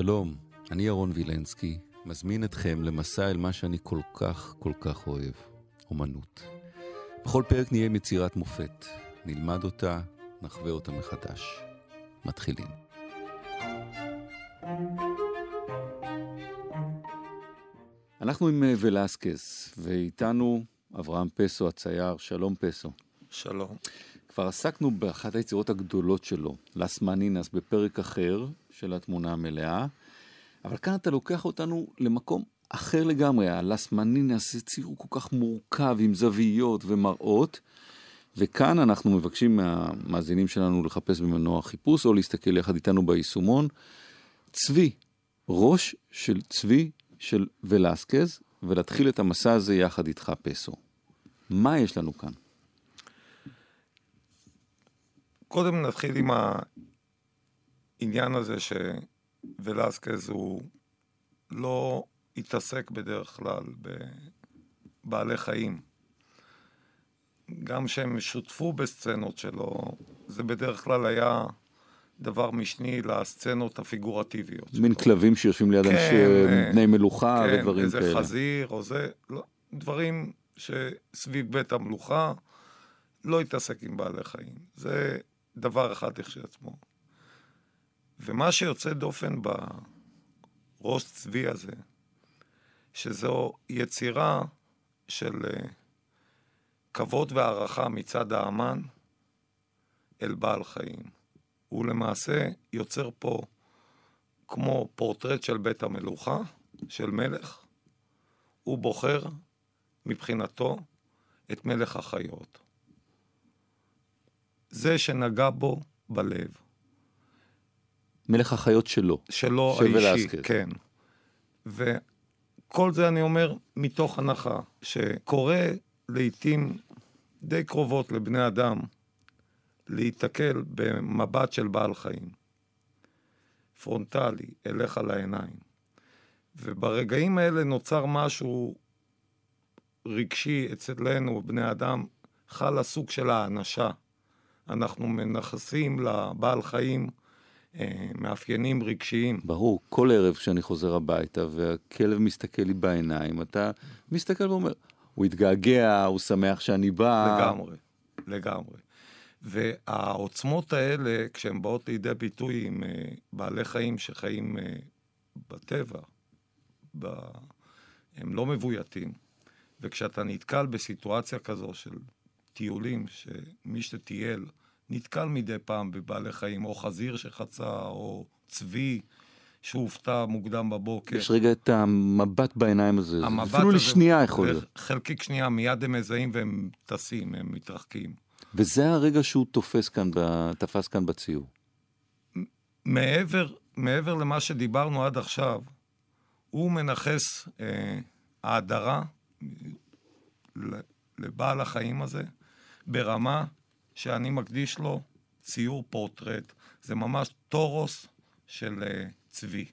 שלום, אני ירון וילנסקי, מזמין אתכם למסע אל מה שאני כל כך כל כך אוהב, אומנות. בכל פרק נהיה עם יצירת מופת, נלמד אותה, נחווה אותה מחדש. מתחילים. אנחנו עם אה, ולסקס, ואיתנו אברהם פסו הצייר, שלום פסו. שלום. כבר עסקנו באחת היצירות הגדולות שלו, לס מנינס, בפרק אחר של התמונה המלאה, אבל כאן אתה לוקח אותנו למקום אחר לגמרי. הלס מנינס זה ציור כל כך מורכב עם זוויות ומראות, וכאן אנחנו מבקשים מהמאזינים שלנו לחפש במנוע חיפוש או להסתכל יחד איתנו ביישומון. צבי, ראש של צבי של ולסקז, ולהתחיל את המסע הזה יחד איתך פסו. מה יש לנו כאן? קודם נתחיל עם העניין הזה שוולסקז הוא לא התעסק בדרך כלל בבעלי חיים. גם שהם שותפו בסצנות שלו, זה בדרך כלל היה דבר משני לסצנות הפיגורטיביות. מין שלו. כלבים שיושבים ליד כן, אנשי אה, בני מלוכה כן, ודברים כאלה. כן, איזה חזיר או זה, לא, דברים שסביב בית המלוכה לא התעסק עם בעלי חיים. זה דבר אחד לכשעצמו. ומה שיוצא דופן בראש צבי הזה, שזו יצירה של אה, כבוד והערכה מצד האמן אל בעל חיים. הוא למעשה יוצר פה כמו פורטרט של בית המלוכה, של מלך. הוא בוחר מבחינתו את מלך החיות. זה שנגע בו בלב. מלך החיות שלו. שלו של האישי, ולסקס. כן. וכל זה אני אומר מתוך הנחה שקורה לעיתים די קרובות לבני אדם להיתקל במבט של בעל חיים, פרונטלי, אליך לעיניים. וברגעים האלה נוצר משהו רגשי אצלנו, בני אדם, חל הסוג של האנשה. אנחנו מנכסים לבעל חיים אה, מאפיינים רגשיים. ברור, כל ערב כשאני חוזר הביתה והכלב מסתכל לי בעיניים, אתה מסתכל ואומר, הוא התגעגע, הוא שמח שאני בא. לגמרי, לגמרי. והעוצמות האלה, כשהן באות לידי ביטוי עם אה, בעלי חיים שחיים אה, בטבע, ב... הם לא מבויתים. וכשאתה נתקל בסיטואציה כזו של טיולים, שמי שטייל נתקל מדי פעם בבעלי חיים, או חזיר שחצה, או צבי שהופתע מוקדם בבוקר. יש רגע את המבט בעיניים הזה, אפילו לשנייה יכול להיות. חלקיק שנייה, מיד הם מזהים והם טסים, הם מתרחקים. וזה הרגע שהוא תופס כאן, תפס כאן בציור. מעבר, מעבר למה שדיברנו עד עכשיו, הוא מנכס אה, האדרה לבעל החיים הזה ברמה שאני מקדיש לו ציור פורטרט. זה ממש טורוס של uh, צבי.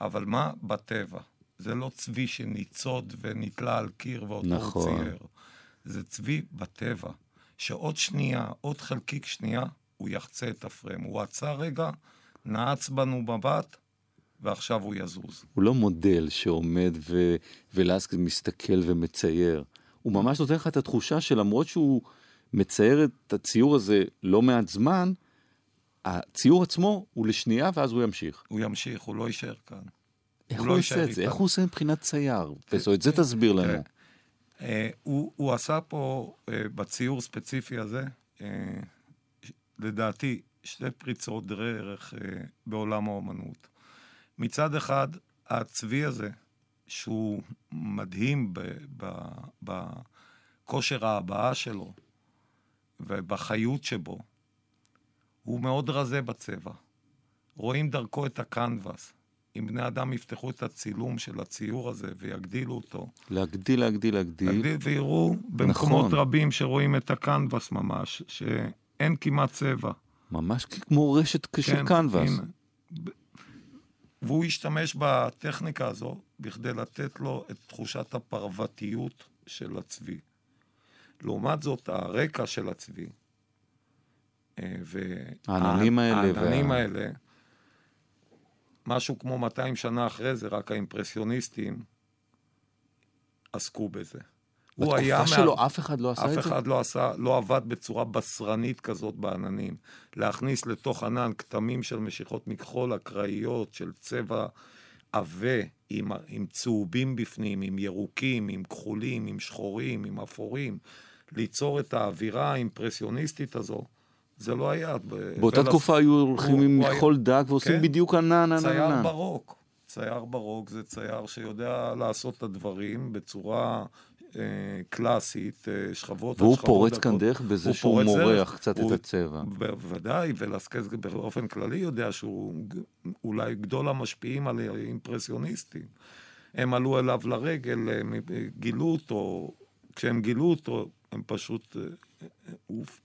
אבל מה בטבע? זה לא צבי שניצוד ונתלה על קיר ואותו נכון. הוא צייר. זה צבי בטבע, שעוד שנייה, עוד חלקיק שנייה, הוא יחצה את הפרם. הוא עצר רגע, נעץ בנו מבט, ועכשיו הוא יזוז. הוא לא מודל שעומד ו... ולסקי מסתכל ומצייר. הוא ממש נותן לך את התחושה שלמרות שהוא מצייר את הציור הזה לא מעט זמן, הציור עצמו הוא לשנייה ואז הוא ימשיך. הוא ימשיך, הוא לא יישאר כאן. איך הוא, לא עושה את זה? איך הוא עושה מבחינת צייר? את זה תסביר לנו. אה, הוא עשה פה, אה, בציור ספציפי הזה, אה, לדעתי, שתי פריצות דרך בעולם האומנות. מצד אחד, הצבי הזה, שהוא מדהים בכושר ההבעה שלו ובחיות שבו, הוא מאוד רזה בצבע. רואים דרכו את הקנבס. אם בני אדם יפתחו את הצילום של הציור הזה ויגדילו אותו. להגדיל, להגדיל, להגדיל. להגדיל ויראו במקומות נכון. רבים שרואים את הקנבס ממש, שאין כמעט צבע. ממש כמו רשת של כן, קנבס. הנה. והוא השתמש בטכניקה הזו בכדי לתת לו את תחושת הפרוותיות של הצבי. לעומת זאת, הרקע של הצבי, אה, העננים האלה. וה... האלה, משהו כמו 200 שנה אחרי זה, רק האימפרסיוניסטים עסקו בזה. הוא היה... בתקופה שלו מה... אף אחד לא עשה את זה? אף אחד לא עשה, לא עבד בצורה בשרנית כזאת בעננים. להכניס לתוך ענן כתמים של משיכות מכחול אקראיות, של צבע עבה, עם, עם צהובים בפנים, עם ירוקים, עם כחולים, עם שחורים, עם אפורים. ליצור את האווירה האימפרסיוניסטית הזו. זה לא היה. באותה ולס... תקופה היו הולכים עם מכחול היה... דק ועושים כן? בדיוק ענן, ענן, ענן. צייר ברוק. צייר ברוק זה צייר שיודע לעשות את הדברים בצורה אה, קלאסית, אה, שכבות והוא פורץ כאן דרך בזה שהוא מורח קצת הוא, את הצבע. בוודאי, ולסקז באופן כללי יודע שהוא אולי גדול המשפיעים על אימפרסיוניסטים. הם עלו אליו לרגל, הם גילו אותו, כשהם גילו אותו, הם פשוט אה,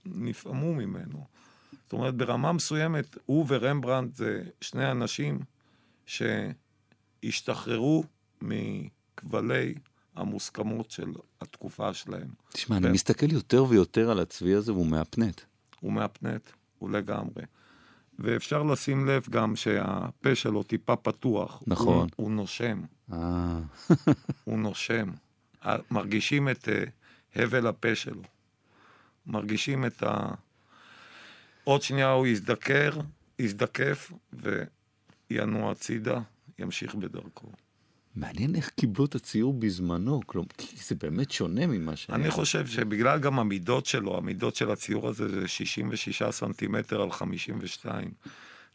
נפעמו ממנו. זאת אומרת, ברמה מסוימת, הוא ורמברנדט זה שני אנשים שהשתחררו מכבלי המוסכמות של התקופה שלהם. תשמע, ו... אני מסתכל יותר ויותר על הצבי הזה והוא מהפנט. הוא מהפנט, הוא לגמרי. ואפשר לשים לב גם שהפה שלו טיפה פתוח. נכון. הוא, הוא נושם. אה. הוא נושם. מרגישים את uh, הבל הפה שלו. מרגישים את ה... עוד שנייה הוא יזדקר, יזדקף וינוע הצידה, ימשיך בדרכו. מעניין איך קיבלו את הציור בזמנו, כלומר, כי זה באמת שונה ממה ש... אני חושב שבגלל גם המידות שלו, המידות של הציור הזה זה 66 סנטימטר על 52.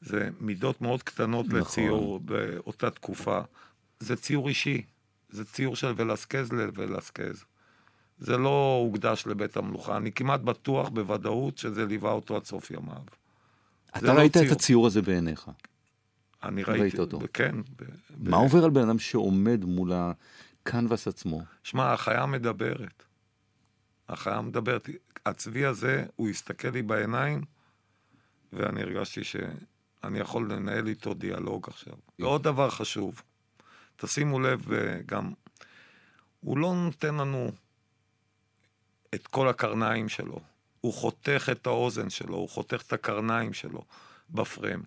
זה מידות מאוד קטנות נכון. לציור באותה תקופה. זה ציור אישי, זה ציור של ולסקז לוולסקז. זה לא הוקדש לבית המלוכה. אני כמעט בטוח בוודאות שזה ליווה אותו עד סוף ימיו. אתה לא ראית ציור. את הציור הזה בעיניך? אני ראיתי, ראית אותו. כן. ב, מה ב... עובר על בן אדם שעומד מול הקנבס עצמו? שמע, החיה מדברת. החיה מדברת. הצבי הזה, הוא הסתכל לי בעיניים, ואני הרגשתי שאני יכול לנהל איתו דיאלוג עכשיו. ועוד דבר חשוב, תשימו לב, אה, גם, הוא לא נותן לנו את כל הקרניים שלו. הוא חותך את האוזן שלו, הוא חותך את הקרניים שלו בפריים.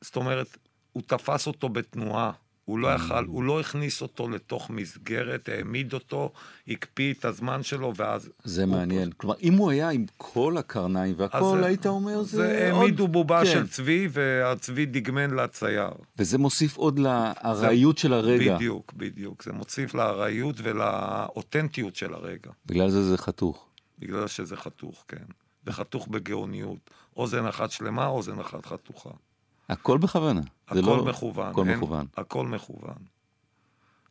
זאת אומרת, הוא תפס אותו בתנועה. הוא לא יכל, הוא לא הכניס אותו לתוך מסגרת, העמיד אותו, הקפיא את הזמן שלו, ואז... זה מעניין. פה... כלומר, אם הוא היה עם כל הקרניים והכל, זה, היית אומר, זה, זה עוד... העמידו בובה כן. של צבי, והצבי דגמן לצייר. וזה מוסיף עוד לארעיות זה... של הרגע. בדיוק, בדיוק. זה מוסיף לארעיות ולאותנטיות של הרגע. בגלל זה זה חתוך. בגלל שזה חתוך, כן. וחתוך בגאוניות. אוזן אחת שלמה, אוזן אחת חתוכה. הכל בכוונה. הכל לא... מכוון. הכל אין, מכוון. הכל מכוון.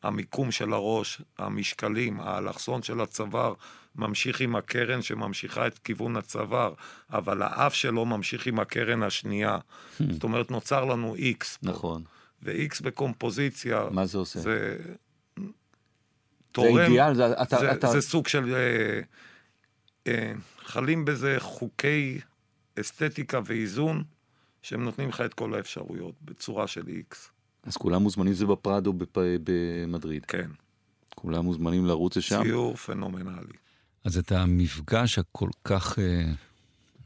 המיקום של הראש, המשקלים, האלכסון של הצוואר ממשיך עם הקרן שממשיכה את כיוון הצוואר, אבל האף שלו ממשיך עם הקרן השנייה. Hmm. זאת אומרת, נוצר לנו איקס. נכון. ו-X בקומפוזיציה... מה זה עושה? זה תורם... זה אידיאל, זה, אתה, זה, אתה... זה סוג של... אה, אה, חלים בזה חוקי אסתטיקה ואיזון. שהם נותנים לך את כל האפשרויות בצורה של איקס. אז כולם מוזמנים זה בפראדו בפ... במדריד. כן. כולם מוזמנים לרוץ לשם? ציור פנומנלי. אז את המפגש הכל כך uh,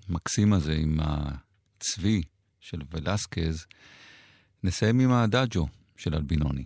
מקסים הזה עם הצבי של ולסקז, נסיים עם הדאג'ו של אלבינוני.